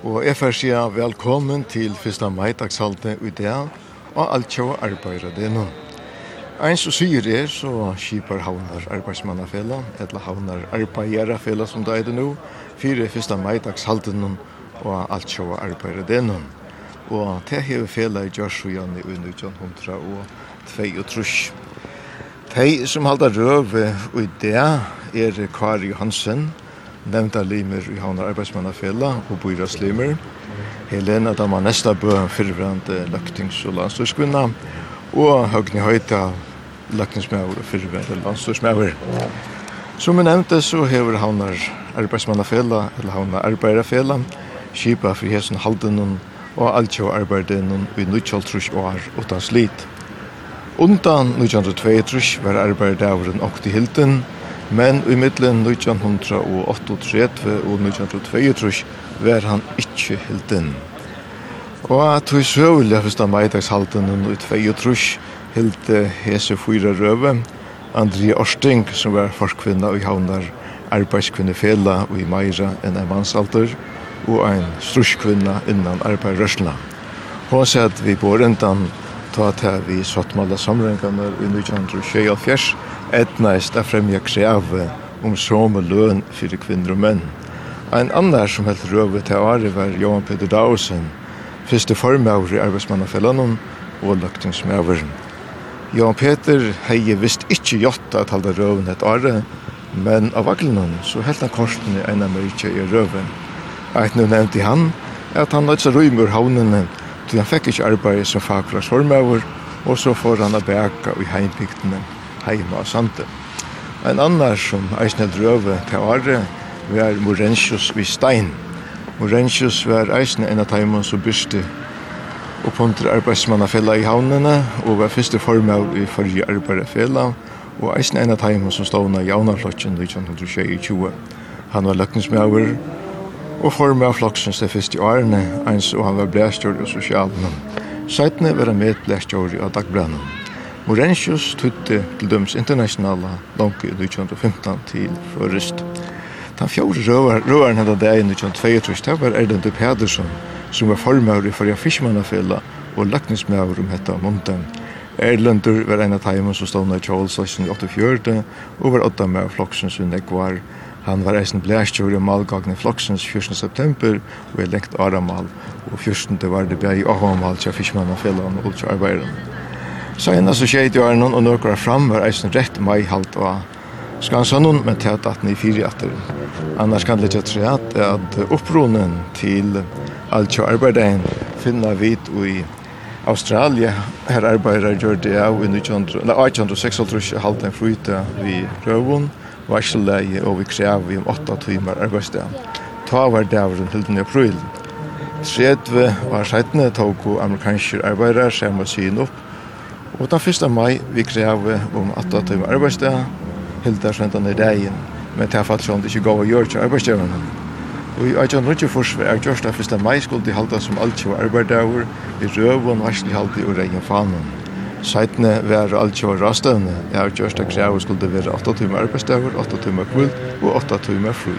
Og jeg får si velkommen til 1. mai-dagshaltet i dag og alt kjøy arbeider det nå. Ein så sier det, så skipar havnar Arbeidsmannafella, eller havnar arbeiderafela som det er det nå, fire fyrsta nå, og alt kjøy arbeider det nå. Og det hever fela i Gjørsvian i 1902 og trus. De som halda røve i det er Kari Hansen, nevnta limer i Havnar Arbeidsmannafella og Bøyras limer. Helena Dama Nesta Bø, fyrverande løgtings- og landstøyskvinna, og Høgni Høyta, løgtingsmæver og fyrverande landstøysmæver. Som vi nevnte, så hever Havnar Arbeidsmannafella, eller Havnar Arbeiderfella, kipa fri hesen haldenon og altjå arbeidenon i nutjaltrush år utan slit. Undan 1922 var arbeidavren okti hilden, Men i middelen 1938 og 1922 var han ikke helt inn. Og at vi søvlig første meidagshalten i 1922 helt hese fyra røve, André Orsting, som var forskvinna og havnar arbeidskvinnefela og i meira enn en mannsalter, og ein struskvinna innan arbeidrørsla. Hun sier at vi bor enda ta til vi sattmalla samrengarna i 1924, etnaist a fremja kreve om som løn fyrir kvinner og menn. Ein annar som helt røve til Ari var Johan Peter Dausen, fyrste formavr i arbeidsmannafellanon og løgtingsmavren. Johan Peter hei visst ikkje jotta at halda røven et Ari, men av vaglunnen så helt han korsen i eina mørkje i røven. Eit nu nevnte han at han nødsa røymur havnene, til han fekk ikkje arbeid som fagflags formavr, og så får han a bæka i heimbygdene heima av sande. En annar som eisne drøve til året var Morentius vid Stein. Morentius var eisne en av teimen som byrste oppmuntre arbeidsmannafella i havnene og var første form av i forrige arbeidsfella og eisne en av teimen som stående i javnarflokken i 1920. Han var løkningsmauer og form av flokksens det første årene, eins og han var blæstjord og sosialen. Seitene var han med blæstjord av dagbrannet. Orensius tutte til døms internasjonale lanke i 2015 til først. Den fjore røveren hadde det i 2022, det var Erlendur Pedersen, som var formøver i forrige Fiskmannafella og løgningsmøver om hette Munden. Erlendur var en av teimen som stod i Kjolslasjen i 84, og var åtta med floksen som jeg var. Han var eisen blæstjord i malgagn i floksens 14. september, og er lengt aramal, og 14. var det bæg i Ahamal til Fiskmannafella og til arbeiderne. Så enda så skjeit jo er noen og nøkker fram var eisen rett mai halt og skansa noen, men til at at ni fire atter. Annars kan det ikke tre at, at opprunnen til alt jo arbeidein finna vit i Australia. Her arbeider gjør det av i 1836 halvt en fryta vi røvun, varselleie og vi krev vi om 8 timer arbeidsdag. Ta var dævren til den april. 30 var 17 tog amerikanske arbeidere som var syn opp Og den 1. mai vi krev om at det var arbeidsdag, helt der søndagen i dagen, men det er faktisk sånn det ikke gav å gjøre til arbeidsdagene. Og i Ajan Rutje Forsvar er gjørst av 1. mai skulle de halda som alt kjøy arbeidsdager, i røven, varslig halte og regn fanen. Seitene var alt kjøy rastøvne, jeg har gjørst av krev skulle det være 8 timer arbeidsdager, 8 timer kvult og 8 timer fri.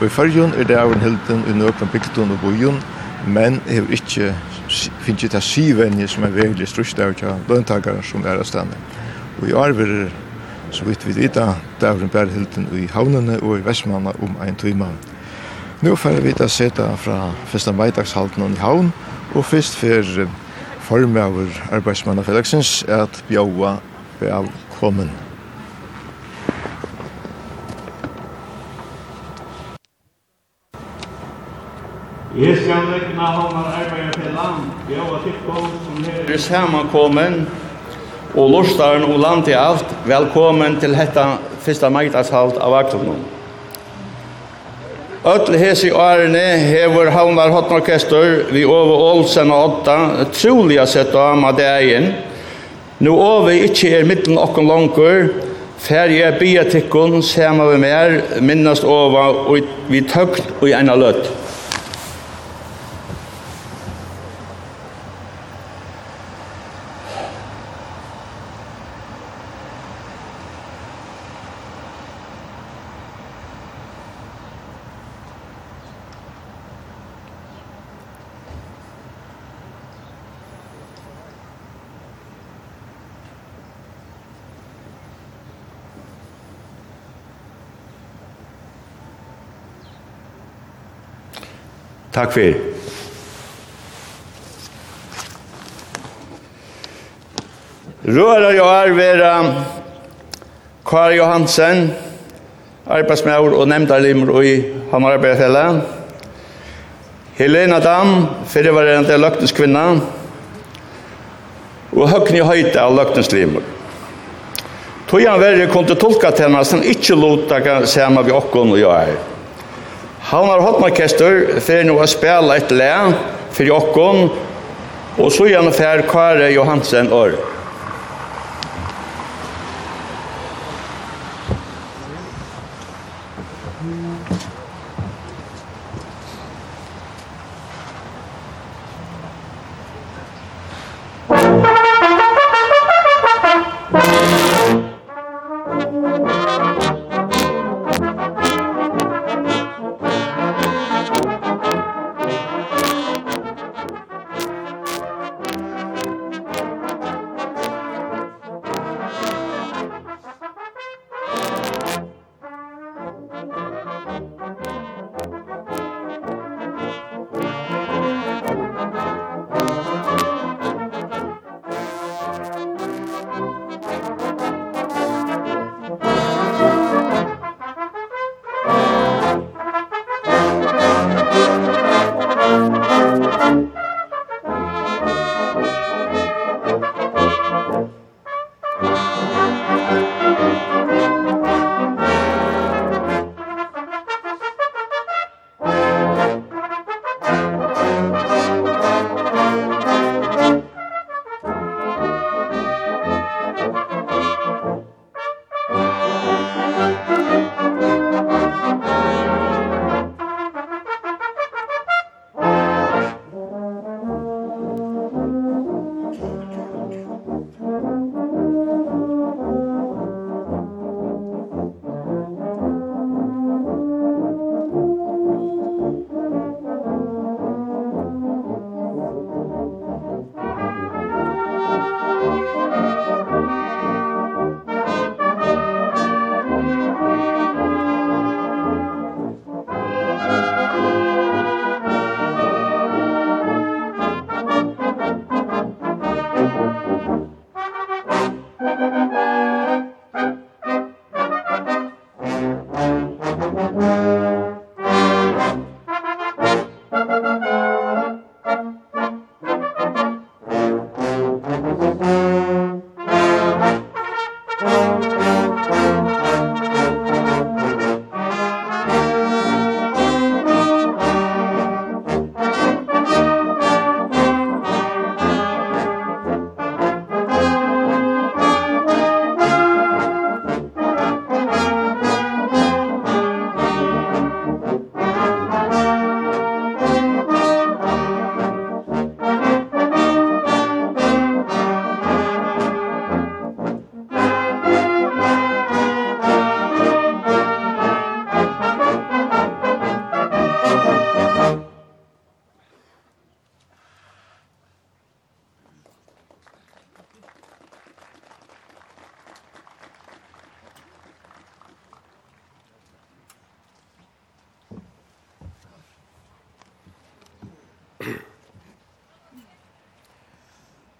Og i fyrjun er det av en hilden i nøkron bygden og bojun, men hever ikke finnes ikke det syvenje som er veldig størst av ikke løntakere som er av stedet. Og i arver, så vidt vi vet, det er en bærhilden i havnene og i Vestmanna om en time. Nå får vi da sette fra første veidagshalten i havn, og først for formen av arbeidsmannafellesens er at bjøa velkommen. Jeg skal rekna honom arbeide til land, bjóa tikkum som her er samankomen, og lortstaren og land til alt, velkommen til dette første magdagshalt av Aklunum. Öll hesi årene hevur Havnar Hotnorkestur vi over Olsen og Otta troliga sett av Madeien. Nå Ove ikkje er mittlen okkon langur, fer er bia tikkun, sema vi mer, minnast Ova og vi tøkt og i ena løtt. Takk for Røra jo er vera Kari Johansen, arbeidsmæver og nemndarlimer i Hamar Helena Dam, fyrirvarende løgtenskvinna, og Høgni Høyta av løgtenslimer. Tøyan verre kom til tolka til henne, som ikke lot deg samme vi okkon og jeg er. Havnar Hotmarkester fer nu å spela et le for okkon, og så gjerne fer Kare Johansen Øre.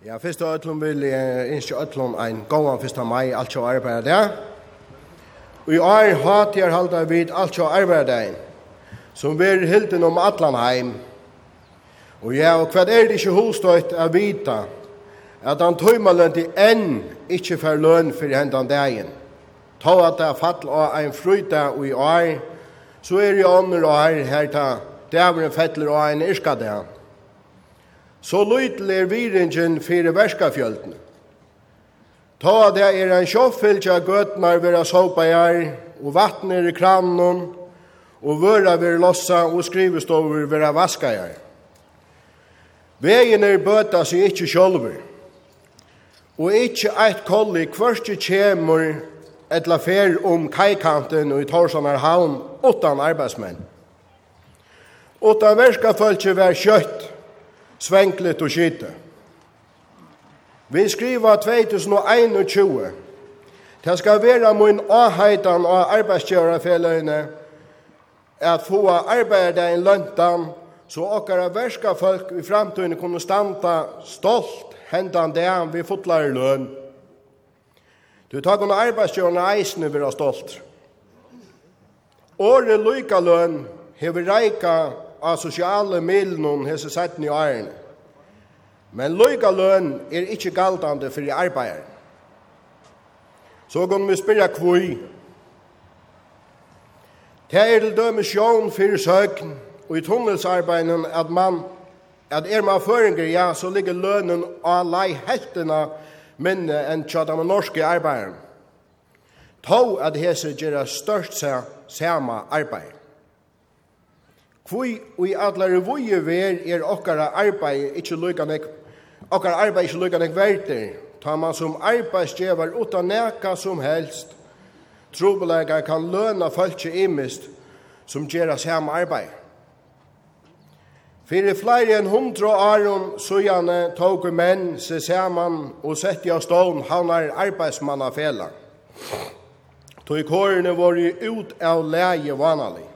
Ja, fyrst og ætlum vil jeg innskje ætlum ein gåan fyrst av mai, alt sjå arbeid der. Og i år hatt jeg halda vid alt sjå arbeid der, som ver hilden om allan heim. Og ja, og hva er det ikke hostøyt å vita, at han tøymaløndi enn ikkje fer løn fyrir hendan dagen. Ta at det er fall av ein fruta og i år, så er det ånder og her, her ta, det er en fettler og en irskadag så lytel er viringen fire verskafjölden. Ta det er en sjoffylkja gøtnar vera såpajar, og vattner i kranen, og vøra vera lossa, og skrivestover vera vaskajar. Vegen er bøta seg ikkje sjolver, og ikkje eit kolli kvørste kjemur etla fer om kajkanten og i Torsanar havn utan arbeidsmenn. Utan verska var vær kjøtt, svenklet og skyte. Vi skriver 2021. Det skal være min avheitan av arbeidsgjørerfellene at få arbeidet i løntan så okkara verska folk i framtiden kunne standa stolt hendan det vi fotlar løn. Du tar kunne arbeidsgjørerne eisene være stolt. Åre lyka løn hever reika av sosiale milen hese setten i årene. Men løyga løn er ikkje galtande fyrir arbeideren. Så gong vi spyrja kvui. Det er til døme sjån fyrir søkn og i tunnelsarbeiden at man at er man føringer, ja, så ligger lønnen av lei heltene minne enn tja de norske arbeideren. Tå at hese gjerra størst seg sama arbeid. Kvoi i adlare voje ver er okkara arbeid ikkje lukka nek, okkara arbeid ikkje lukka nek verter, ta man som arbeidsgjevar utan neka som helst. Trobelega kan løna falskje imist som gjerra samme arbeid. Fyrir flere enn hundra árum sujane tåg menn se saman og sett i av stån havnar arbeidsmannafela. Tog kårene våre ut av leie vanalig.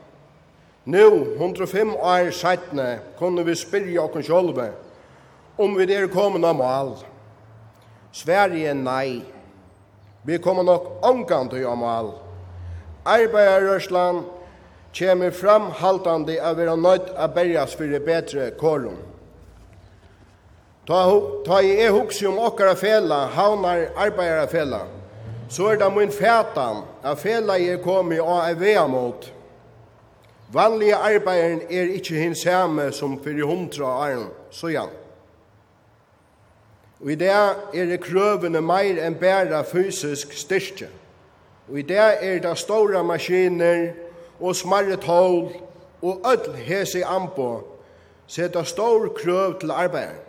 Nu, 105 år sættene, kunne vi spyrja okken sjolve om vi er kommet av mal. Sverige nei. Vi kommer nok omgang til av mal. Arbeiderrørsland kommer framhaltande av vera nøyt av berjas for betre korum. Ta, ta i e huksi om okkara fela, haunar arbeidara fela, så er det min fætan, a fela jeg kom i a evea mot, Vanlige arbeideren er ikkje hins hjemme som fyrir hundra arn, så ja. Og i det er det krøvene meir enn bæra fysisk styrke. Og i det er det stora maskiner og smarre tål og öll hese anpå seta stor krøv til arbeideren.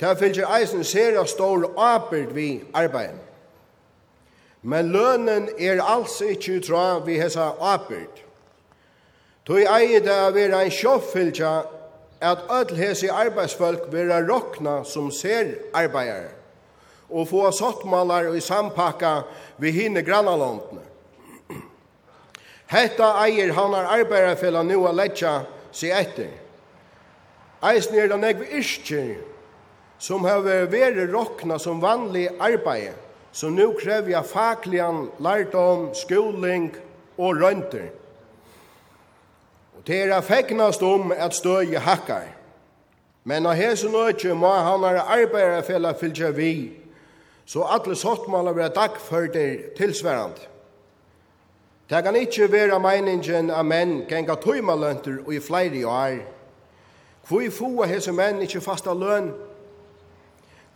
Det finnes eisen sera stor arbeid vi arbeideren. Men lønnen er altså ikkje utra vi hese apert. Tøy eie det a vera ein sjåfylgja at öll hese arbeidsfolk vera rokna som ser arbeidare og få sottmalar i sampakka vi hinne grannalåndene. Hetta eier hanar arbeidarfella nu a letja seg etter. Eisen er det negv iskir som hever veri rokna som vanlig arbeid, som nu krevja faklian, lærdom, skoling og rønter til er fegnast om at støye hakkar. Men av hese nøytje må han er arbeiderfella fylgja vi, så alle sottmål vera dagførder tilsværand. Det kan ikkje vera meiningen av menn genga tøymalønter og i flere år. Hvor få hese menn ikkje fasta løn?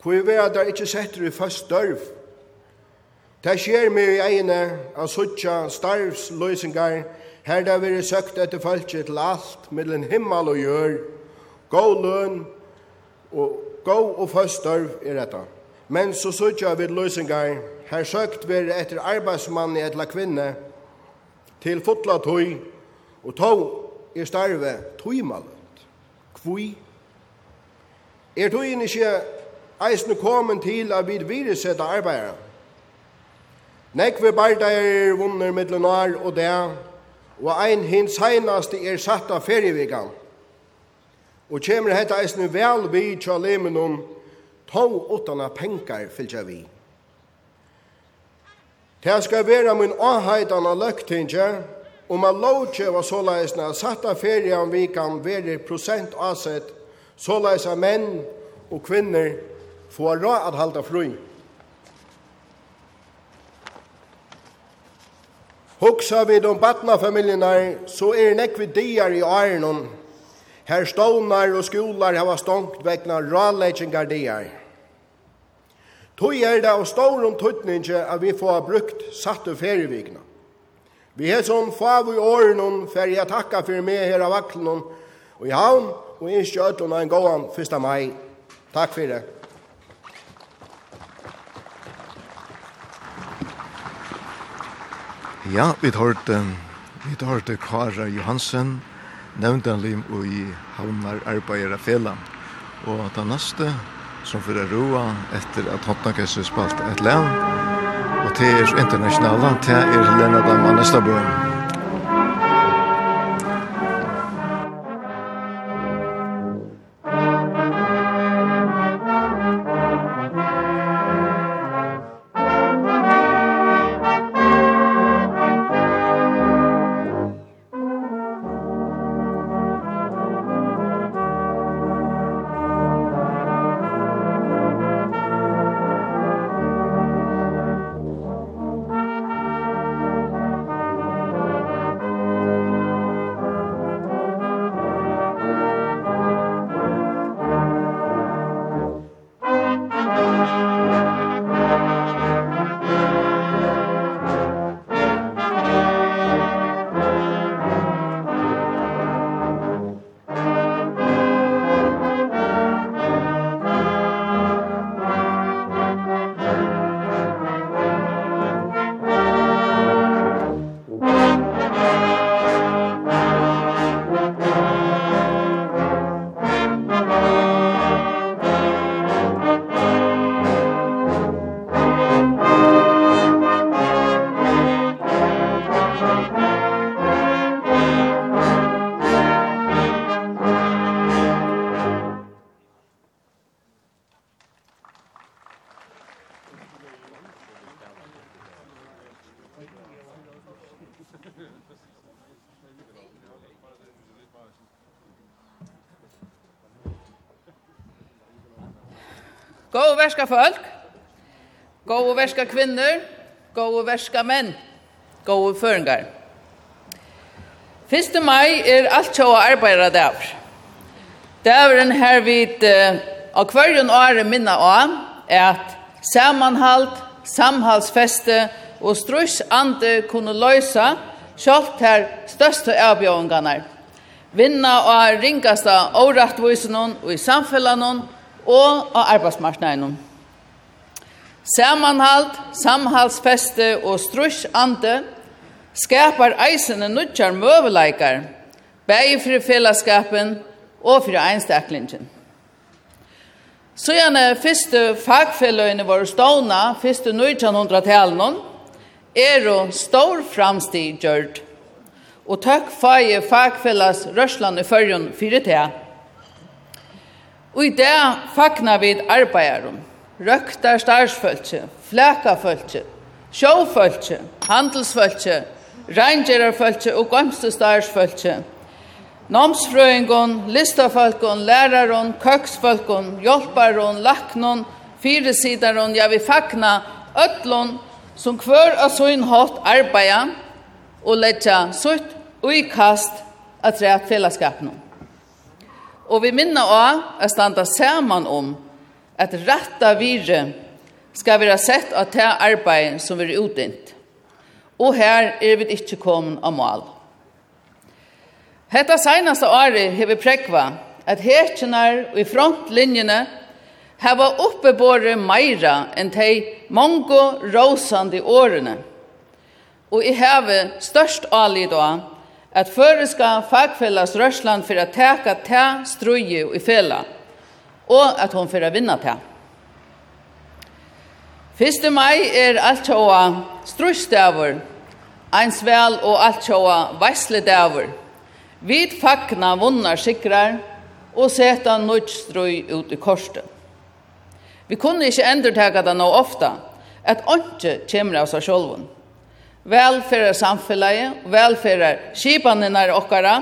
Hvor vera der ikkje setter i først dørv? Det skjer mye i egne av suttja starvsløysingar, Her det vi søkt etter følge til alt, mellom himmel og gjør, god løn og god og føstørv er dette. Men så søkja vi løsninger, her søkt vi etter arbeidsmann eller kvinne, til fotla tøy, og tog er starve tøymalet. Kvui. Er tøyen ikke eisne kommet til at vi viresette arbeidere? Nekve bardeir vunner mittlunar og det, og ein hin seinaste er satt av ferievigan. Og kjemur hetta eisne vel vi tja lemenum, tog utan penkar fylgja vi. Det skal være min avheitan av løgtingje, om a lovtje var såleisne at satt av ferievigan vi kan veri prosent avsett, såleis av menn og kvinner får råd at halda frui. Hugsa vid om batnafamiljenar, så er nekvi diar i ærenon. Her stånar og skolar hava stångt vegna ralleggingar diar. Tøy er det av stårum tøytninge at vi får brukt satt og ferievikna. Vi er som fav i årenon fer jeg takka fyrir meg her av vaklenon og i havn og i skjøtlen en gåan 1. mai. Takk fyrir det. Ja, vi hørte vi hørte Kara Johansen nevnte han lim og i havnar Arbeidere Fela felan. Og det neste som fyrir roa etter at Hotnakessu spalt et land og til er internasjonala, det er Helena Damannestabøen. Musikk verska folk, gode verska kvinner, gode verska menn, gode føringar. 1. mai er alt sjå arbeidra dagur. Dagurinn her vid av uh, hverjun åre minna av at samanhald, samhalsfeste og strussande kunne løysa sjálvt her største avbjøringarnar. Vinna og ringasta årattvisenon og i samfellanon og av arbeidsmarknaden. Samanhald, samhalsfeste og strusjande skapar eisene nutjar møveleikar, bæg for fellesskapen og for einstaklingen. Så gjerne første fagfelløyene våre stående, første 1900-talen, er jo stor framstig gjørt. Og takk fag fagfellas rørslan i førjen fyrir til. Og i det fagnar vi arbeideren røktar starsfølse, flakafølse, sjåfølse, handelsfølse, reingerarfølse og gømste starsfølse. Nomsfrøyngon, listafolkon, læraron, køksfolkon, hjelparon, laknon, fyresidaron, ja vi fagna, ötlon, som kvør av sin hatt arbeida og letja sutt og i kast at rett fellesskapen. Og vi minna av at standa saman om at rätta vire skal være sett av det arbeid som er utdint. Og her er vi ikke kommet av mål. Hetta seinaste året har vi prekva at herkjenar og i frontlinjene hava oppebore meira enn de mongo rosande årene. Og i heve størst alid av at føreska fagfellas rørsland for at teka te struje i fela og at hon fyrir vinna til. 1. mai er alt tjóa eins vel og alt tjóa veisledavur. Vid fagna vunnar sikrar og seta nødt strøy ut i korset. Vi kunne ikke endurtaka det nå ofta, at åndsje kommer av seg sjolven. Velferder samfunnet, velferder skipanene okkara,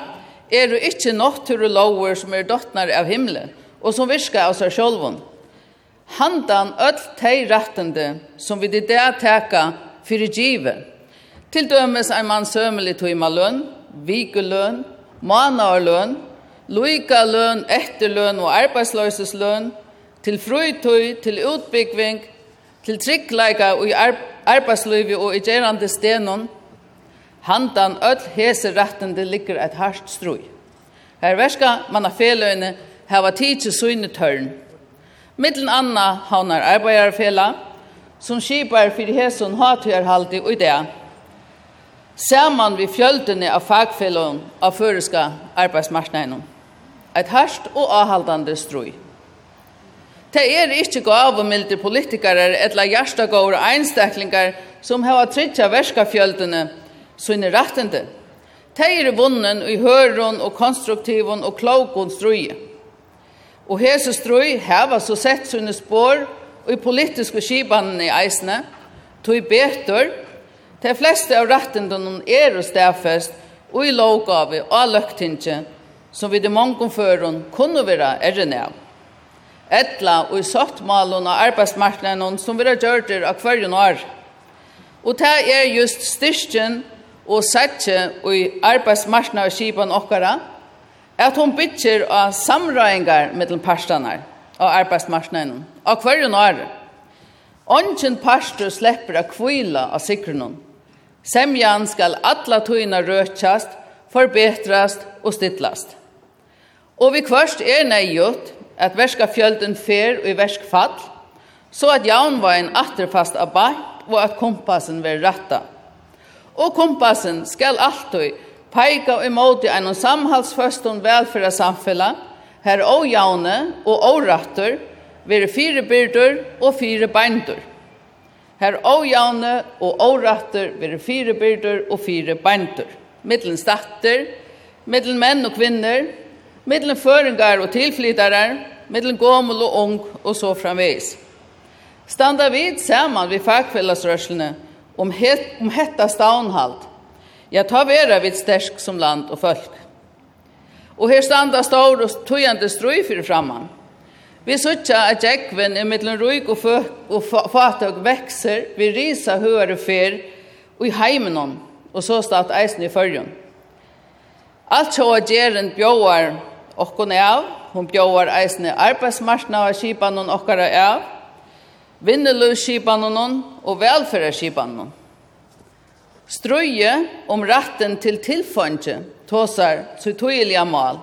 er jo ikke nått til lover som er dottnar av himmelen, og som virka av seg sjolvun. Handan öll tei rattende som vi det teka fyrir give. Til dømes ein mann sømelig tøyma løn, vikuløn, manarløn, loika løn, etterløn og arbeidsløysesløn, til frøytøy, til utbyggving, til tryggleika og i arbeidsløyvi og i gjerande stenon, handan öll hese rattende ligger et hardt strøy. Her verska manna feløyne hava tidsi suyne tørn. Mittlen anna havnar arbeidarfela, som skipar fyrir hesun hatøyarhaldi og idea. Saman vi fjöldene av fagfellon av føreska arbeidsmarsneinum. Eit harst og avhaldande strui. Det er ikkje milde politikarar etla hjertagåre einstaklingar som hava tryggja verskafjöldene sine rettende. Det er vunnen i høron og konstruktivon og klokon struje. Og hese strøy heva så sett sine spår og i politiske skibanene i eisene, tog betur, de fleste av rettendene er og stedfest og i lovgave og løgtingje, som vi de mange føren kunne være erren av. Etla og i sattmalen av arbeidsmarknaden som vi har gjort det av hver år. Og det er just styrken og setje og i arbeidsmarknaden av skibanene okkara, at hon bytjer av samrøyngar mellom parstanar og arbeidsmarsnainen, av hverjun åre. Ongen parstur slipper av kvila av sikrunnen. Semjan skal alla tøyna røkjast, forbetrast og stittlast. Og vi kvørst er nøyot at verska fjölden fer og i versk fall, så at jaunvain atterfast av bak og at kompassen ver ratta. Og kompassen skal alltid peika i i en samhalsføst og samfella her åjaune og åratter, vere fire byrdur og fire beindur. Her åjaune og åratter, vere fire byrder og fire bændur Middelen statter, middelen menn og kvinner, middelen føringar og tilflytarar, middelen gommel og ung og så framveis. Standa vid saman vid fagfellasrørslene om, het, om hetta stavnhalt, Ja, ta vera vid stersk som land og folk. Og her standa stor og tøyande strøy fyrir framman. Vi sutja at jekven i mittlen ruik og, og fatøk vekser, vi risa høyre fyr og i heimenon, og så stat eisen i fyrjun. Alt så at gjeren bjóar okkon av, hon bjóar eisen i arbeidsmarsna av kipan okkara av, vinneløs kipan og velferdarskipan hon. Strøye om ratten til tilfåndje, tåsar så tøyeliga mal.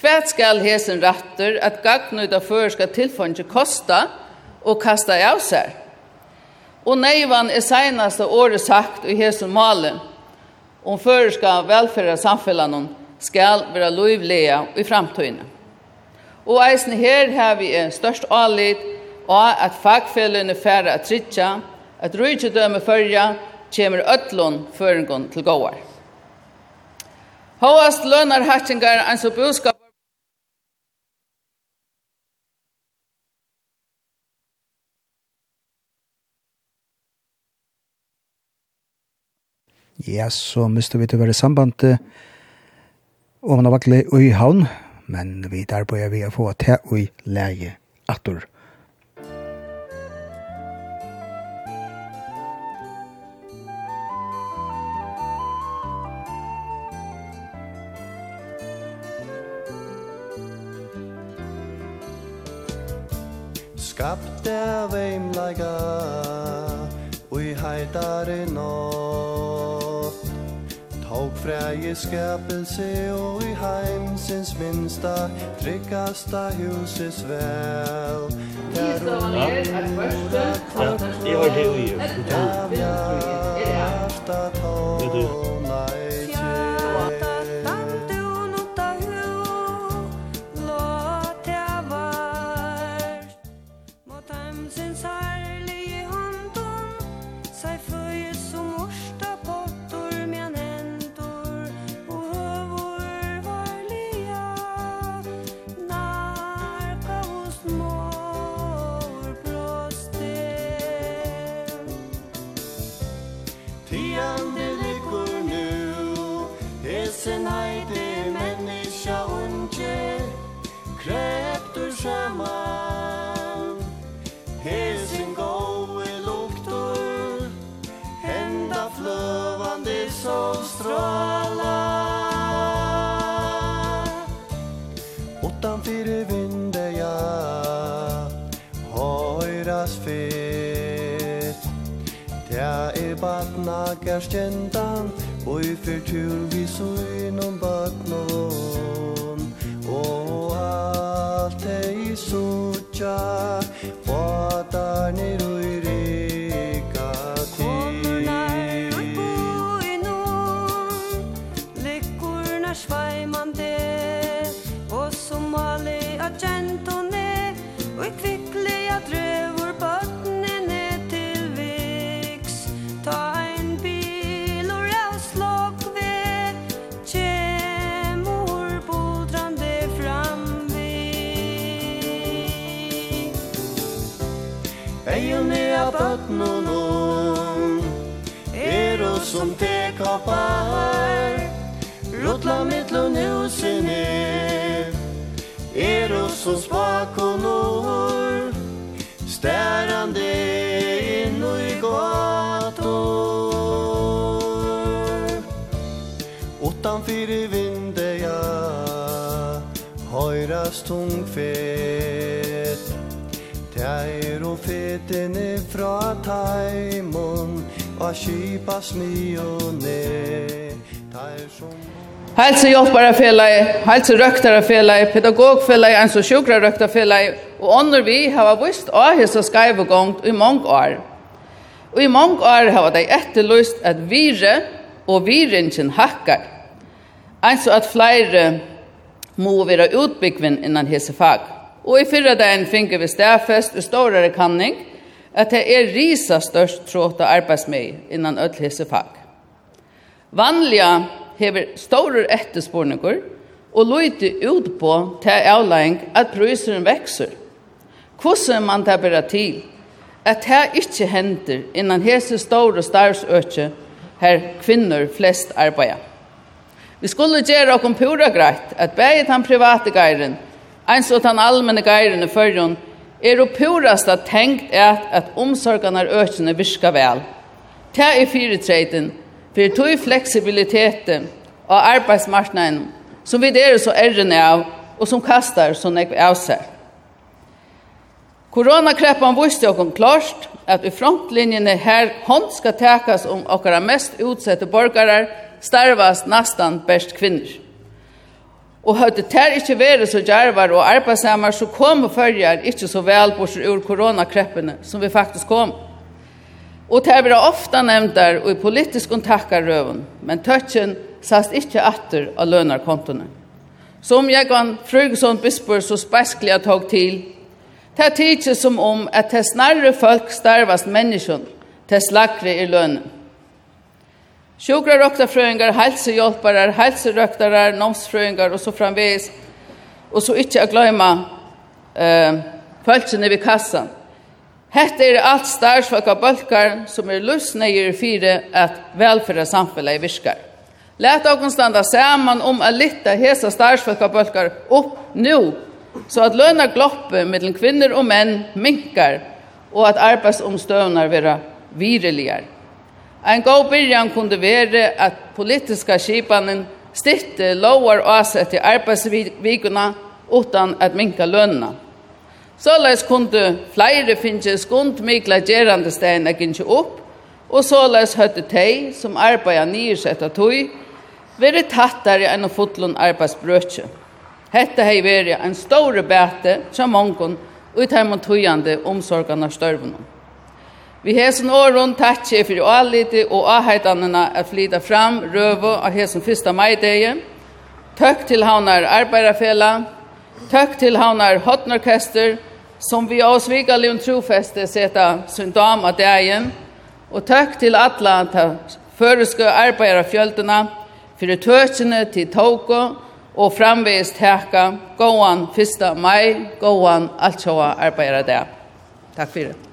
Hva skal hesen ratter at gagnøyda før skal tilfåndje kosta og kasta av seg. Og neivan er seinaste året sagt i hesen malen om førska velferda samfellanon skal vera lovlige i framtøyne. Og eisen her har vi størst alit og at fagfellene færre at tritja, at rydgjødømme førja, kommer ødlån føringen til gåar. Håast lønner hattingar eins og budskap Ja, så miste vi til å være samband og man har vaklet i havn, men vi der bør vi å få til å leie atter. der veim laga. Ui heitare nått Tog fräge skapelse og i heimsins minsta. Tryggasta huses vel. Der hon är att första Ja, det var det vi gjorde. Ja. batna gerstendan Og i fyrtur vi suinon batnon Og alt ei sutja skapar Rotla mittlun husene Eros hos bakom år Stærande inn och i gator. Åttanfyr i vindeja Høyras tung fet. Tær og fetene fra taim og skipa sni og ne Helse hjálparafélagi, helse røktarafélagi, pedagogfélagi, eins og sjúkrarøktarfélagi og ånder vi hava vist av hessa skaivugongt i mange år. Og i mange år hava dei etterlyst at vire og viringen hakkar. Eins og at flere må være utbyggvinn innan hese fag. Og i fyrra dagen finner vi stedfest og stårere kanning – at det er risa størst tråd og innan öll hese fag. Vanliga hever store etterspårningur og løyte ut på til avlæring at prøyseren vekser. Hvordan man tar bare til at det ikke hender innan hese store starsøkje her kvinner flest arbeider. Vi skulle gjøre okkom pura greit at bæget han private geiren, eins og den allmenne geiren i førjon, er det purast at tenkt at, at omsorgarnar økene virka vel. Det er fyretreiten, for det er fleksibiliteten og arbeidsmarknaden som vi er så ærrene av, og som kastar som jeg av seg. Koronakreppan viste oss klart at i frontlinjene her hånd skal tekas om okkara mest utsette borgarar, starvas nastan best kvinner. Og hadde det ikke vært så djervar og arbeidsamar, så kom følger ikke så vel bort ur koronakreppene som vi faktisk kom. Og det blir ofta nevnt der og i politisk kontakar røven, men tøtjen sast ikke atter av lønarkontene. Som jeg kan fruge sånn bispor så speskelig jeg tog til, det er tidsi som om at det snarere folk starvast menneskjon, det slagre i lønnen. Sjukra hälsohjälpare, hälsoröktare, nomsfröingar och så framvis. Och så inte att glömma eh, följtsen vid kassan. Hette är allt starsfolk av bölkar som är lusnejer fyra att välfärda i virkar. Lät oss standa samman om att lytta hesa starsfolk av bölkar upp nu så att löna gloppe mellan kvinnor och män minkar och att arbetsomstövnar vara vireligare. En god byrjan kunde være at politiska skipanen stitte lovar avsett i arbeidsvikuna utan at minka lønna. Såleis kunde flere finne skund mikla stein steina gynse opp, og såleis høtte tei som arbeida nyrsetta tui, veri tattare enn fotlun arbeidsbrøtje. Hetta hei veri en store bæte som mongon ut tujande tøyande omsorgan av størvunum. Vi hesen åren takkje for avlite og avheitanene at flyta fram røve av hesen fyrsta maideie. Tøkk til haunar arbeiderfela, tøkk til haunar hotnorkester, som vi av svigalig trofeste seta sin dam av dagen, og tøkk til atla ta føreske arbeiderfjöldene, fyrir tøkjene til tåko og framvegis heka gåan 1. mai, gåan altsjåa arbeiderdag. Takk fyrir.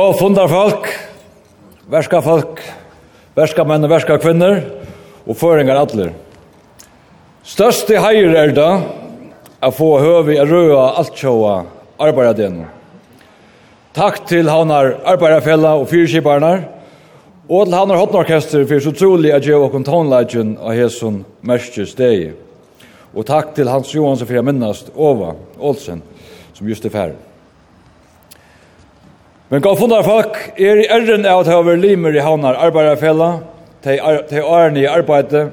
Gå fundar folk, verska folk, verska menn og verska kvinner, og føringar atler. Største heier er da, a få høvi a røa altsjåa arbeidadenu. Takk til havnar arbeidafella og fyrkiparnar, og til havnar hotnorkester fyrir så trolig a djeva og kontonleggen av hesson merske steg. Og takk til Hans Johansson for a minnast Ova Olsen, som just er færre. Men gav fundar folk, er i ærren av at jeg limer i havnar arbeidarfella, til åren i arbeide,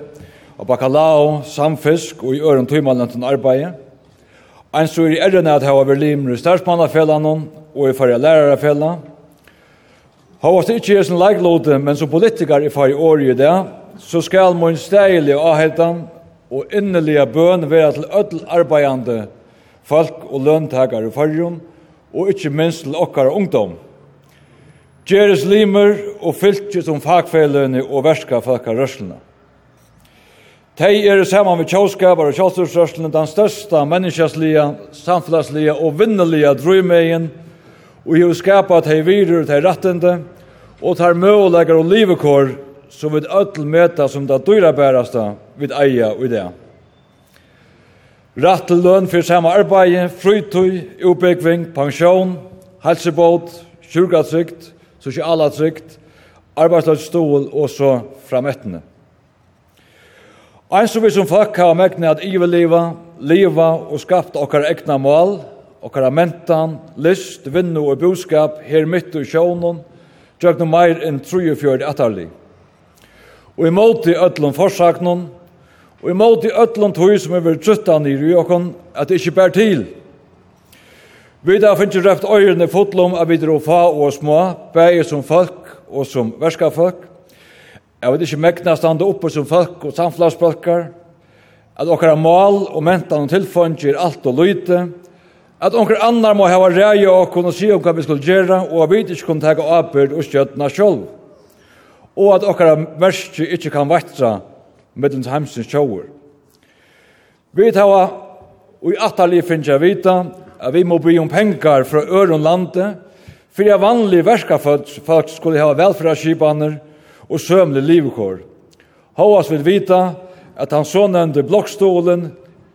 og bakalao, samfisk og i øren tøymalen til arbeid. Ein så er i ærren av at jeg var limer i stærsmannafellan og i farja lærarfellan. Havast ikke er sin leiklode, men som politikar i farja år i det, så skal mun steilig avheltan og innelige bøn være til ødel arbeidande folk og løntakare i farjon, og ikke minst til okkar ungdom. Gjeres limer og fylkje som fagfelene og verska fakka rørslene. Tei er saman med tjóskapar og tjóstursrørslene den størsta menneskjasliga, samfunnslige og vinnelige drøymegin og hefur skapa tei virur tei rattende og tar møgulegar og livekår som við ødel meta som det dyra bærasta við eia og idea. Ratt til løn for samme arbeid, frytøy, utbyggving, pensjon, helsebåt, sjurgatrykt, sosiala trygt, arbeidsløsstål og så framettene. Ein som vi som folk har mekne at iveleva, leva og skapta okkar egna mål, okkar mentan, list, vinnu og boskap her mitt i sjånen, gjøgnu meir enn 34 atarli. Og i måte i öllum forsaknun, og i måte i öllum tog som er vi truttan i okkon, at det ikkje bær til, Vi da finnes røft øyrene fotlom av videre og fa og små, bæger som folk og som verskafolk. Jeg vet ikke mekna stande oppe som folk og samflagsfolkar, at okkara mål og mentan og tilfondje er alt og lyte, at okkar annar må hava rei og kunne si om hva vi skulle gjøre, og at vi ikke kunne tega avbyrd og skjøtna sjolv, og at okkara verski ikke kan vattra mellom heimsins sjåur. Vi tar og i atalli finnes jeg vita, at vi må bli om pengar fra øren landet, for at vanlige verskaffolk skulle ha velferdsskipaner og sømlig livkår. Håas vil vita at han så nevnte blokkstolen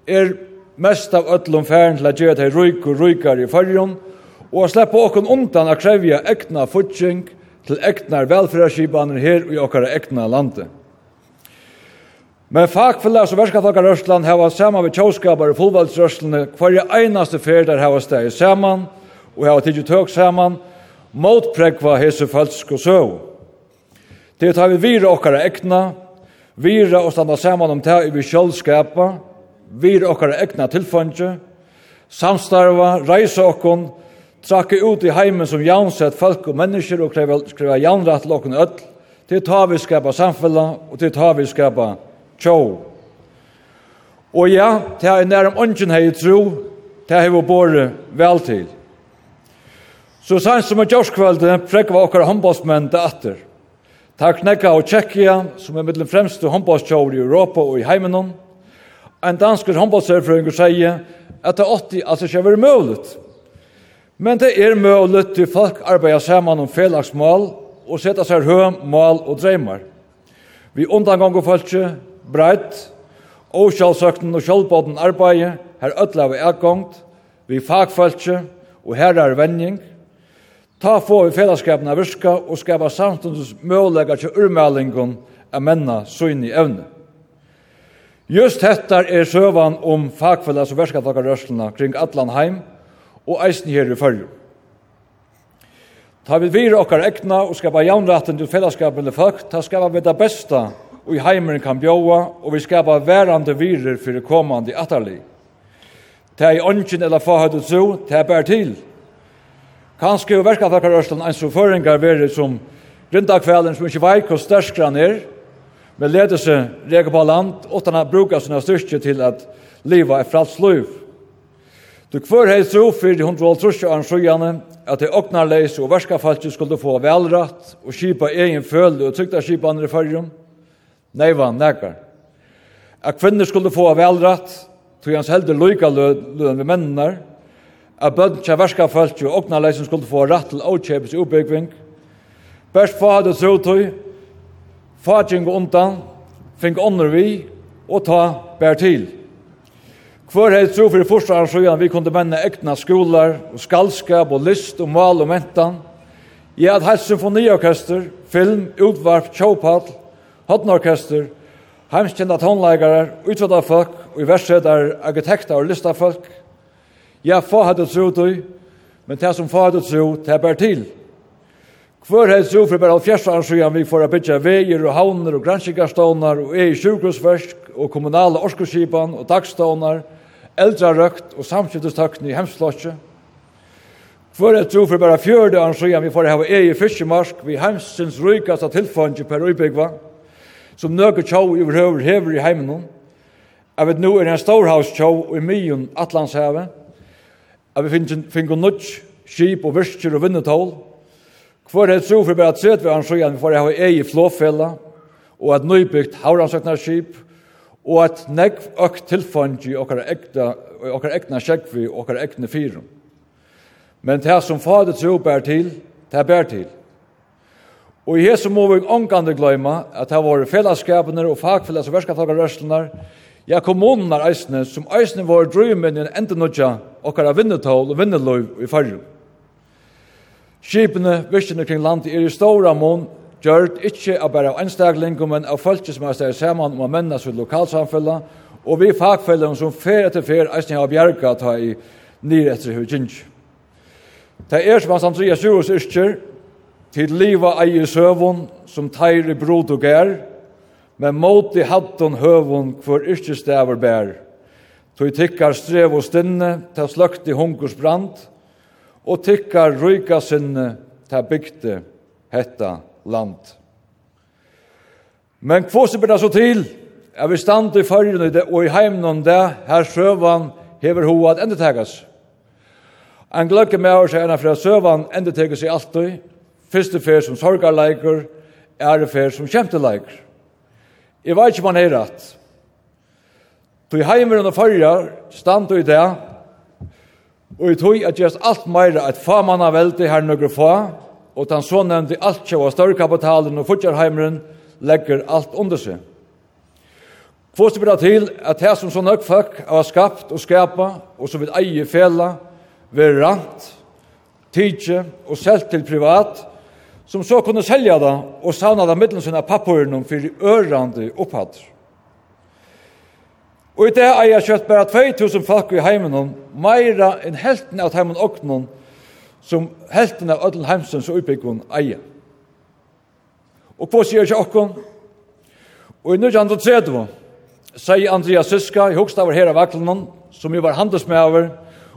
er mest av øtlom færen til å gjøre til røyk og røykar i fyrjon, og å slippe åkken undan å krevja ekna futsing til ekna velferdsskipaner her i okkara ekna landet. Men fagfellas og verskafolkar Røsland hava saman við tjóskapar og fullvaldsrøslene hver einaste fer der hava steg saman og hava tidsi tøk saman motprekva hese falsk og søv. Det tar vi vira okkara ekna, vira og standa saman om det vi sjálfskapa, vira okkara ekna tilfangje, samstarva, reisa okkon, trakke ut i heimen som jansett folk og mennesker og kreva, kreva janrat til okkon öll, det tar vi skapa samfella og det tar vi skapa tjå. Og ja, det er nærum ånden hei tro, det er vi båre vel til. Så sanns som er tjårskvelde prekva okkar håndbåsmenn det atter. Takk knekka og Tjekkia, som er middelen fremste håndbollstjåri i Europa og i heimenon. En dansk håndbollserfrøyngur sier at det 80 altså ikke er mulig. Men det er mulig til folk arbeider saman om felagsmål og setter seg høy, mål og dreymar. Vi undanganger folket, breit, og sjálfsøkten og sjálfbåten arbeid, her ødla vi avgångt, vi fagfølse og herrar vending, Ta få vi fellesskapen av virka og skapa samstundens møvlega til urmeldingen av menna søgn i evne. Just hettar er søvan om fagfellas og verskaptakarrørslene kring allan heim og eisen her i fyrju. Ta vi vire okkar ekna og skapa jaunraten til fellesskapen i folk, ta skapa vi det besta og i heimeren kan bjóa, og vi skapa værande virer fyrir komandi atterlig. Det er i ånden eller fahøyde tro, det er bare til. Kanskje jo verka takkar Ørsland en som føringar veri som grindakvelden som ikke veik og størskran er, men leder seg reka på land, åttan han bruka sina styrke til at liva er frals liv. Du kvör hei tro fyrir hundra og trusja arn sjujane, at det åknar leis og verska falskje skulle få velratt og kipa egen følge og trygda kipa andre fyrrum, Nei, var nekar. At kvinner skulle få velrett, tog hans helder loika løn ved mennene, at bøtten til verska folk og åkna leisen skulle få rett til avkjepes utbyggving. bærs få hadde trotøy, fa tjeng undan, fink ånder vi, og ta bær til. Hvor hei tro for i første arrangøyen vi kunne menne ekna skolar, og skalskap, og list, og mal, og mentan, i at heit symfoniorkester, film, utvarp, tjåpall, hotnorkester, heimskjenda tonleikare, utvalda folk, og i verset er arkitekter og lysta folk. Ja, få hadde tro du, men det som få hadde tro, det bær til. Hvor hadde tro for bare alfjerst år siden vi får bytja veier og havner og granskikarstånar og er i sjukhusversk og kommunale orskoskipan og dagstånar, eldre røkt og samskiftestakten i hemslotje. Hver hadde tro for bare fjørde år siden vi får hava eie fiskemarsk vi heimsins rykast av tilfanget per uibygva som nøkker tjau i overhøver hever i heimen Jeg vet nå er det en storhaus tjau i myen Atlantshavet. Jeg vet finne nødt skip og virker og vinnetål. Hvor er det så for bare tredje søt vi har en sjøen for jeg har ei flåfella og et nybygd havransøkna skip og et negv økt tilfang i okkar ekna, okkar ekna skjegvi og okkar ekne fyrum. Men det som fadet tro bær til, det bær til. Og i hese må vi omgande gløyma at det var fellesskapene og fagfellas og verskaptakarrørslunar, ja kommununar eisne, som eisne var drøymen i en enda nødja okkar av vinnetål og vinneløyv i farru. Skipene, virkene kring landet er i stora mån gjørt ikkje av bare av enstaglingum, men av folket som er steg saman om å menna sitt lokalsamfella, og vi fagfellene som fer etter fer eisne har bjerga ta i nyr etter hver Det er som hans Andreas Jurus yrkjer, til liva eie søvun som teir i brod og gær, men mot i hatton høvun hver yrkestavar bær. Tøy tikkar strev og stinne, ta sløkt i hunkurs brand, og tikkar ryka sinne, ta bygte hetta land. Men kvåse blir det så til, er vi stand i fyrrene og i heimnån det, her søvan hever hoa at endetegas. En gløkke med oss er en fra søvan endetegas i altøy, Første fer som sorgarleiker, ære fer som kjemteleiker. Jeg vet ikke om han er rett. Tog heimeren og farger stand i det, og i tog at gjøres alt meira at fa manna veldig her nøkker fa, og den så nevnte alt kjøy av større kapitalen og fortjærheimeren legger alt under seg. Kvåst bra til at her som så nøk folk har skapt og skapa, og som vil eie fela, være rant, tidsje og selv til privat, som så kunne selja det og savna det middelen sina pappurinum fyrir ørande opphatt. Og i det er jeg kjøtt bare 2000 folk i heimenon, meira enn helten av heimen og noen, som helten av ödlen heimsens og utbyggvun eia. Og hva sier ikke okkon? Og i 1930 sier Andreas Syska, i hokst av her av Vaklenon, som jo var handelsmøver,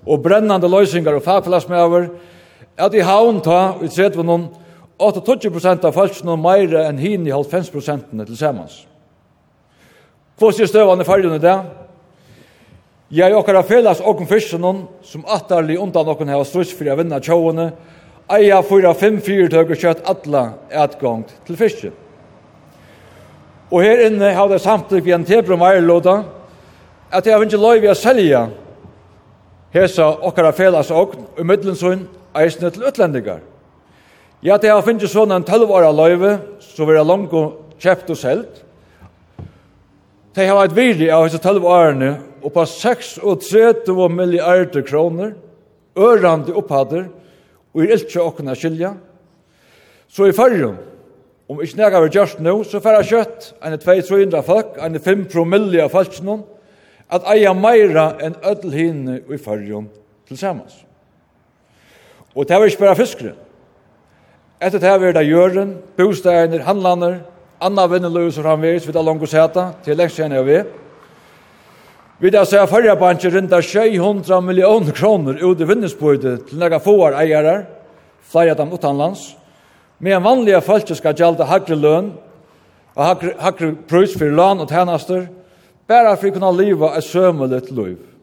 og brennande løysingar og fagfellasmøver, at i haun ta, i 30 noen, 8-20% av falskene noe mer enn hin i 50% til samans. Hva sier støvane fargjene det? Jeg er okkara felas okken fyrstenon, som atterlig undan okken heva struts for jeg vinna tjåene, eia fyra fem fyrtøk og kjøtt atla etgångt til fyrste. Og her inne har det samtidig vi en tebrum eierlåda, at jeg har ikke lov i å selja hesa okkara felas okken, og middelen sånn eisne til utlendingar. Ja, det har finnes sånn en 12-åra løyve, så vi jeg langt og kjøpt og selt. Det har vært virri av disse tølvårene, og på 36 milliarder kroner, ørande opphader, og i ikke åkna skilja. Så i fyrrum, om ikke nega vi gjørst nå, så færre kjøtt, enn 200 folk, enn 5 promille av falskene, at eia meira enn ødelhinne i fyrrum til samans. Og det var ikke bare fiskere. Etter det her vil det gjøren, bostærener, handlander, anna vinneløy som framvis, vi da langt seta, til lengst kjenner vi. Vi da sier forrige bansje rinda 600 millioner kroner ut i vinnesbøyde til nega foar eiere, flere av dem utanlands, med en vanlige folk skal gjelda hakre løn, og hakre, hakre prøys for løn og tjenester, bare for å kunne liva et sømelig liv.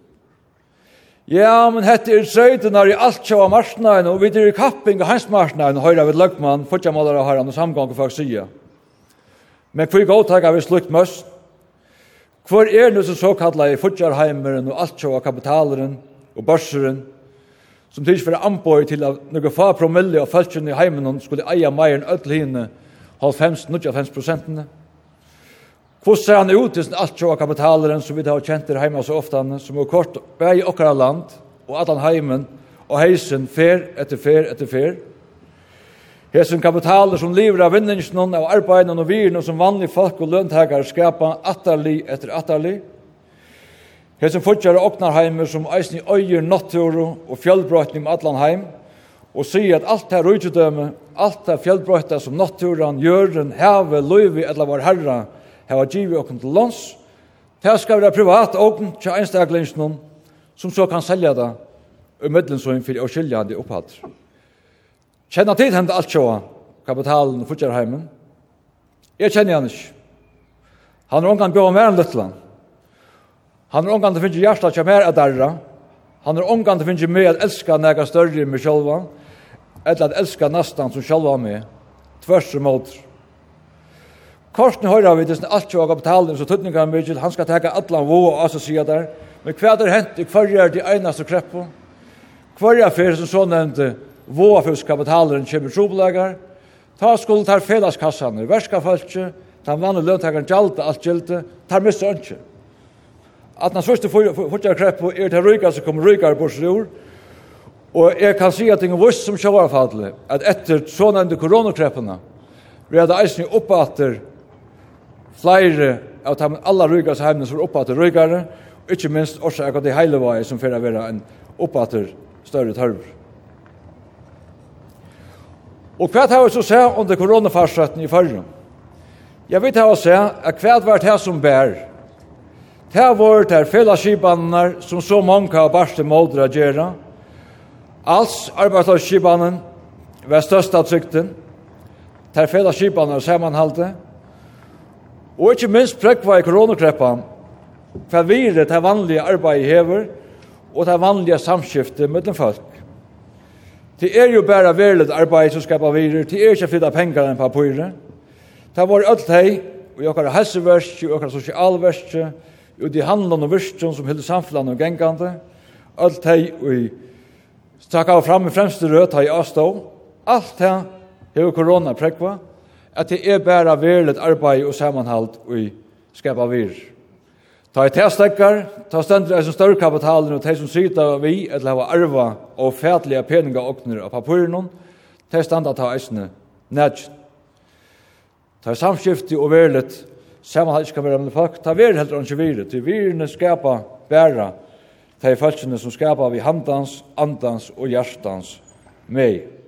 Ja, men hette er søytunar i alt sjåa marsnaen, og vi er i kapping av hans marsnaen, og høyra vid løgman, fyrtja målar av herran og samgang og folk sida. Men hver gåtaka vi slukt møst, Hvor er det som såkalla i fyrtjarheimeren og alt sjåa kapitaleren og børseren, som tids for anboi til at noen fa promille av fölkjen i heimen skulle eia meir enn öll hine, 95-95 prosentene, Hvordan ser han ut til alt sjå kapitaleren som vi har kjent her heima så ofta, som er kort vei i okkara land, og at han heimen, og heisen fer etter fer etter fer. Hesen kapitaler som lever av vinningsen av arbeidene og virene som vanlige folk og løntakere skapa atterlig etter atterlig. Hesen fortjere åknarheimer som eisen i øyer, natturo og fjellbrøtning med Atlanheim, og sier at alt er rujtidømme, alt er fjellbrøtta som natturen, jøren, heve, løyvi, eller vår herre, hava givet okkum til lands, det skal være privat åken til einstaklingsen som så kan selja det og medlemsøyen for å skilja det opphatt. Kjenner tid hendt alt sjåa, kapitalen og futjarheimen. Jeg kjenner han ikke. Han er omgang bjør mer enn Løtland. Han er omgang til å finne hjertet til mer av derra. Han er omgang til å finne at elska nega større enn meg sjølva, eller at elska nastan som sjølva med. tvers og måter. Korsen høyra vi dessen alt tjoga betalen, så tøtninga mykje, han skal teka alla vo og asa sida der. Men hva er hent i hver er de einaste kreppo? er fyrir som så nevnte voa fyrst kapitalen kjemur trobelegar. Ta skuld tar felagskassan, verska falskje, tar vann og løntakaren gjalda alt gjalda, tar missa ønskje. At den sørste fortjare kreppo er til rykar som kommer rykar bors rur, og jeg kan si at ingen vuss som sjåarfadle, at etter så nevnte koronakreppene, vi hadde eisen oppater flere av de aller rygast heimene som er oppe til rygare, og ikke minst også akkurat i heilevei som fyrir å være en oppe til større tørv. Og hva har vi så se under koronafarsretten i fyrre? Jeg vet her å se at hva var det som bær? Det har vært der fellesskipanene som så mange har barst til målder å gjøre. Alls arbeidsløsskipanen var størst av trygten. Det er fellesskipanene sammenhalte. Og ikke minst prekva i koronakreppa, for vi er det vanlige arbeidet hever, og det vanlige samskiftet mellom folk. Det er jo bare verlet arbeid som skapar virer, det er ikke flytta pengar enn papirer. Det har vært alt hei, og har helseverst, og jokkar sosialverst, og de handlande versten som hilder samfunnet og gengande, alt hei, og i stakka fram i fremste rød, hei avstå, alt hei, hei korona prekva, at det er bare verlet arbeid og sammenhalt i skapa vir. Ta i testekkar, ta stendur eisen større kapitalen og de som sida vi eller hava arva og fætliga peninga okner av papurinun, ta i standa ta eisne nætjen. Ta i samskifti og verlet sammenhalt skal være med folk, ta vir heldur anki vir, til virene skapa bæra, ta i falskene som skapa vi handans, andans og hjertans mei.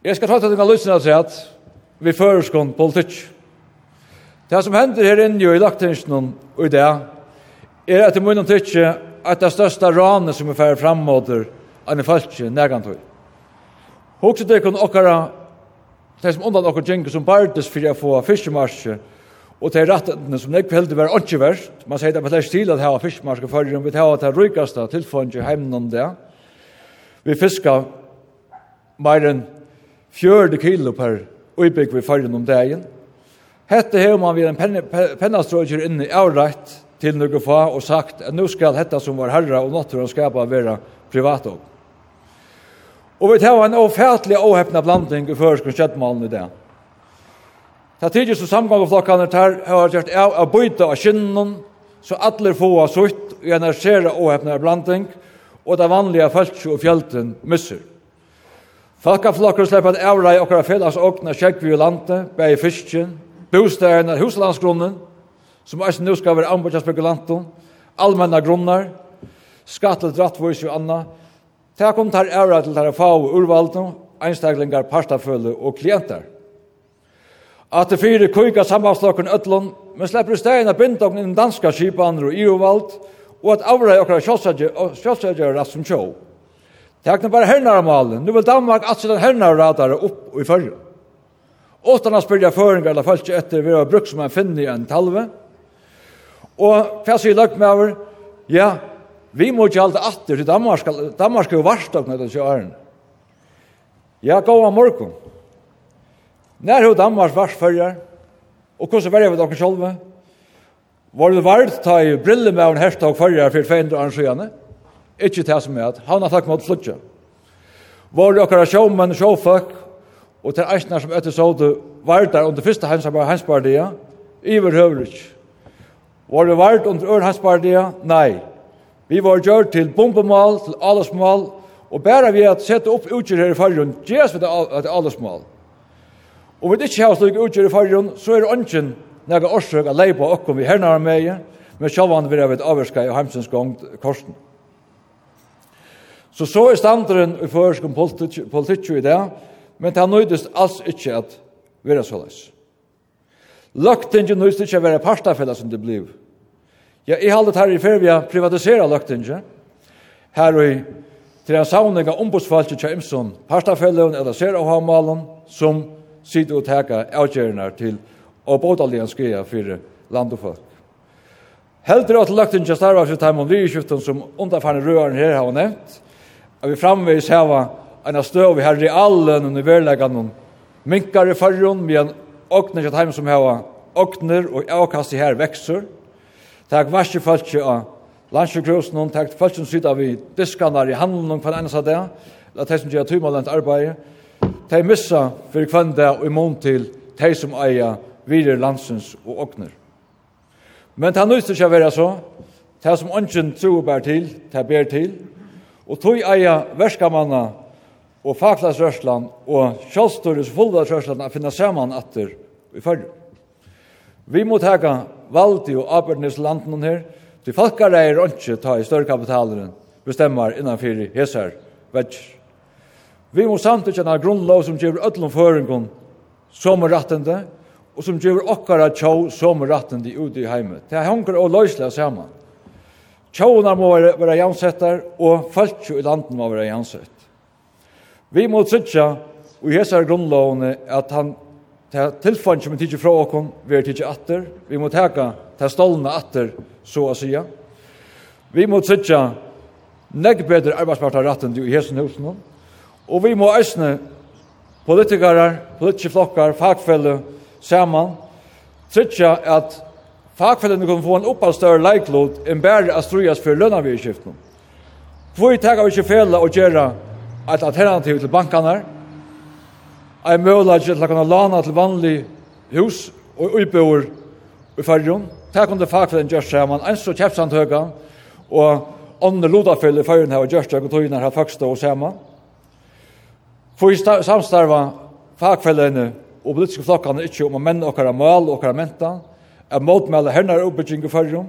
Jeg skal ta til denne løsene av at vi fører skån politikk. Det som hender her inne i lagtingsen og i det, er at etter munnen tykke at det største ranet som vi fører fremmåter enn i falske nærgantøy. Hokse det kun okkara, det som undan okkar gjenker som bardes fyrir å få fiskemarsje, og det er rettene som nekve heldig var ikke verst, man sier det på lest til at hava fiskemarsje fyrir, vi tar det rikaste tilfanget i heimen om det, vi fiskar meir enn fjörde kilo per uibygg vi fargen om dagen. Hette har man vid en pen, pennastrøkjer inne i avrætt til noe fa og sagt at nå skal hetta som var herra og natur og skapa være privat opp. Og vi tar en ofætlig åhepna blanding i førskens kjøttmalen i det. Ta tidlig som samgangflokkene tar har gjort av å byte av kinnen så alle få av sutt og energisere åhepna blanding og det vanlige følelse og fjelten misser. Falkaflokkur slipper at avrei i okkara felags åkna kjekvi i landet, bei i fisken, bostæren og huslandsgrunnen, som eisen nu skal være anbordja spekulantum, allmenna grunnar, skattel drattvois og anna, ta kom tar avrei til tar fau urvaldum, einstaklingar, partafølu og klienter. At det fire kuika sambandslokken ötlun, men sleppur stæren binda okken danska kipaner og iovald, og at avrei okkara sjálfsætjar som sjálfsætjar som Det er bare hernare malen. Nu vil Danmark at den hernare radare opp i fyrre. Åttan har spyrja føringar eller folk etter vi har brukt som en finne i en talve. Og hva sier løgt med over? Ja, vi må ikke halte atter til Danmark. Danmark er jo varst av nødvendig til åren. Ja, gå av morgen. Nær hod Danmark varst fyrjar. Og hvordan det vi dere sjolve? Var det vart ta i brille med en herstag fyrjar for 200 år siden? Ikke det som er at han har takk mot flutja. Våre okkara sjåmenn, sjåfolk, og til eisner som etter så du var der under første heimspardia, iver høvrig. Var det vart under ør heimspardia? Nei. Vi var gjør til bombemål, til aldersmal, og bare vi at sette opp utgjør her i fargen, gjes vi til aldersmal. Og vi ikke har slik utgjør i fargen, så er det ønsken nega årsøk leie på okkom vi hernare med, men sjåvann vi er vi avverska i heimsins gongt korsen. Så så er standaren i førskom politikk i det, men det har nøydest alls ikke at så såleis. Løgtingen nøydest ikke å være partafella som det bliv. Ja, i haldet her i fervia privatisera løgtingen. her i til en savning av ombudsfalket til Imson, partafellene eller Serahavmalen, som sitter og teka avgjørende til å bådallige skreia for land og folk. Heldur at løgtingen starver for time og som underfarne røren her har nevnt, at vi framvis hava en støv vi her i allen under verleggen minkar i fargen med en åkner til heim som hava åkner og avkast i her vekser takk varsi folk av landsjukrosen og takk folk som sitter vi diskanar i handelen og kvann enn sa det eller de som gjør tymalent arbeid de missa for kvann det og i mån til de som eier virer landsens og åkner men det er nøyst ikke å være så det som ønsken tror bær til, det ber til. Og tog eia verskamanna og faklagsrørslan og sjálfstores fullvarsrørslan a finna saman atter i fyrr. Vi må teka valdi og arbeidnis landen her, til falkareir er ikke ta i større kapitaleren bestemmar innanfyr hesar vetjer. Vi må samtidig kjenne grunnlov som gjør ødlom føringen som er rattende, og som gjør okkara tjå som er rattende ute i heimet. Det henger og løsla saman. Tjónar må være være jansettar, og fölkju i landen må være jansett. Vi må tryggja, og i hessar grunnlovene, at han tilfann som vi tidsi fra okon, vi er tidsi atter, vi må teka ta stolna atter, så å sija. Vi må trytja, negg bedre arbeidspartar ratten i hesen husen, og vi må eisne politikarar, politiske flokkar, fagfelle, saman, trytja at fagfellene kunne få en oppall større leiklod enn bare å strues for lønnavirskiften. Hvor tenker vi ikke fele å gjøre et alternativ til bankene, Jeg møler ikke til å kunne lana til vanlig hus og utbøver i fargen. Det kunne fagfellene gjøre sammen, en så kjepsantøyga, og andre lodafelle i fargen her og gjøre seg og togene her første og sammen. For i samstarva fagfellene og politiske flokkene ikke om å menne okkara mål og okkara mentan, at motmæle hennar oppbygging i fyrrum,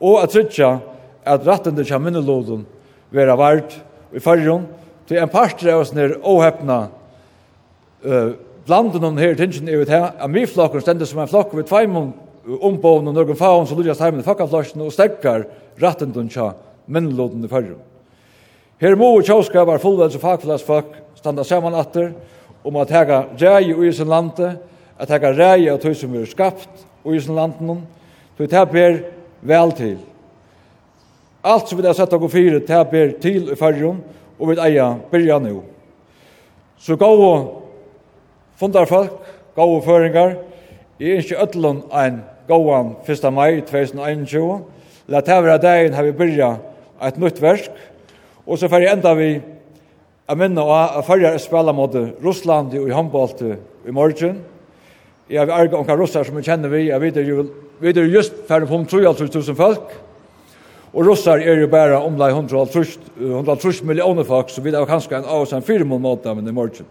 og at trytja at rattende kja minnelodun vera vart i fyrrum, til en parter av oss nir åhepna uh, blanden om her tingin er ut her, at mi flokkur stendur som en flokk ved tveimum ombån og nørgun faun som lujast heimen i fakkaflasjen og stekkar rattende kja minnelodun i fyrrum. Her må og tjóskapar fullvels og fagflagsfolk standa saman atter om at hega rei i sin lande, at hega rei av tøy som er skapt, og i sin landen, så det ber vel til. Alt som vi har sett og fire, det ber til i fargen, og vi eier byrja nå. Så gå og fundarfolk, gå og føringar, i ikke ødlån en gåan 1. mai 2021, la det være dagen har vi byrja et nytt versk, og så fyrir enda vi a minna og a færre spela mot Russland i håndbollet i morgen, Jeg har arga omkring russar som vi kjenner vi, jeg vet jo, vi er just færre på 3.000 folk, og russar er jo bare omlai 130 millioner folk, så vi er kanskje en av oss en fire mån mot dem i morgen.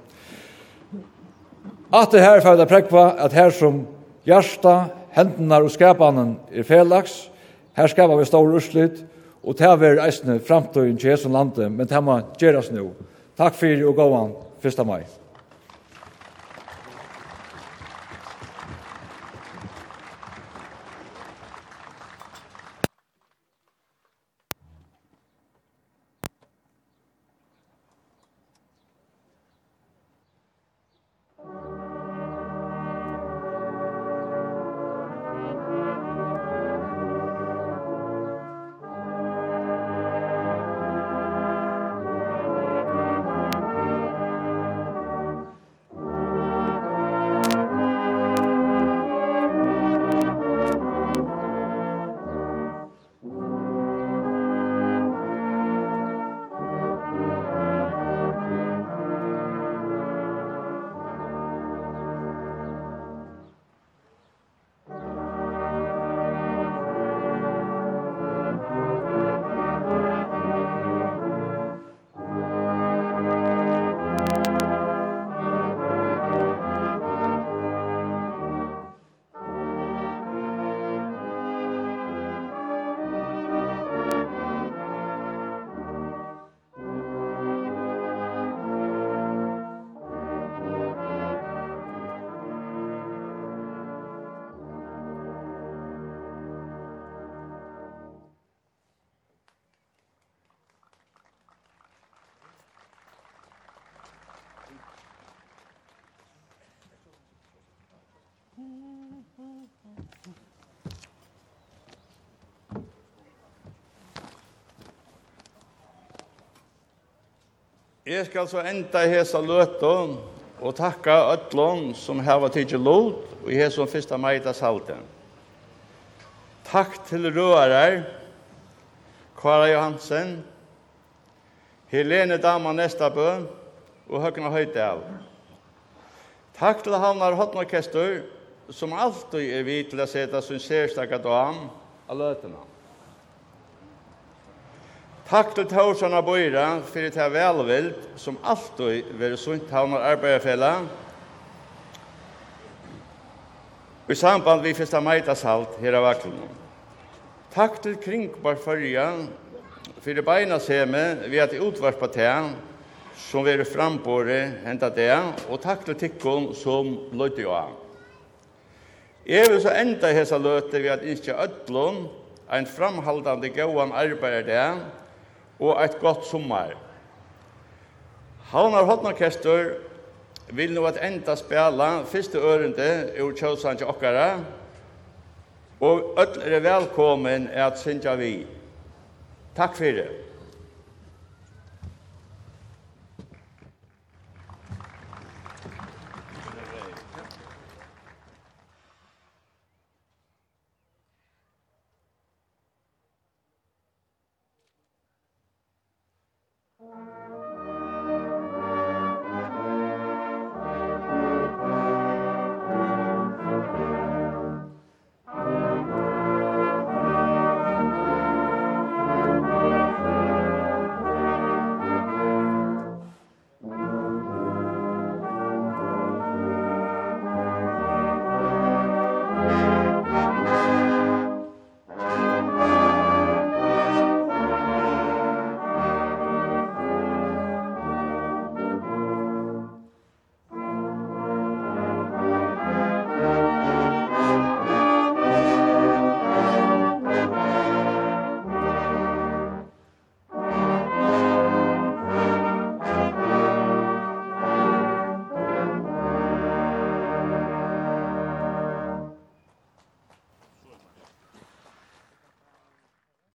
At det her færre prekk på at her som hjärsta, hendene og skapanen er felaks, her skapar vi stor urslit, og det er eisne framtøyen til Jesu landet, men det må gjeras nu. Takk fyrir og gåan 1. mai. Jeg skal så enda i hesa løte og takka ötlån som hava tidsi lot og i hesa fyrsta meita salte. Takk til røarar, Kvara Johansen, Helene Dama Nestabø og Høgna Høydal. Takk til Havnar Hotnorkester som alltid er vidt til å seta sin sérstakka dam av løtena. Takk til Torsan og Bøyra for det her velvild som alltid vil sunt havnar arbeiderfella. I samband vi fyrsta meitasalt her av vaklunum. Takk til Kringbar Førja for det beina seme vi at utvarpa tean som vi er frambore henta tean og takk til tikkun som løyte jo av. Jeg vil så enda hesa løte vi at ikke ødlun en framhaldande gauan arbeider det, og eit godt sommar. Havnar Hotnorkester vil nå at enda spela fyrste ørende ur Kjøsland til okkara, og ødel er velkommen at synja vi. Takk fyrir det.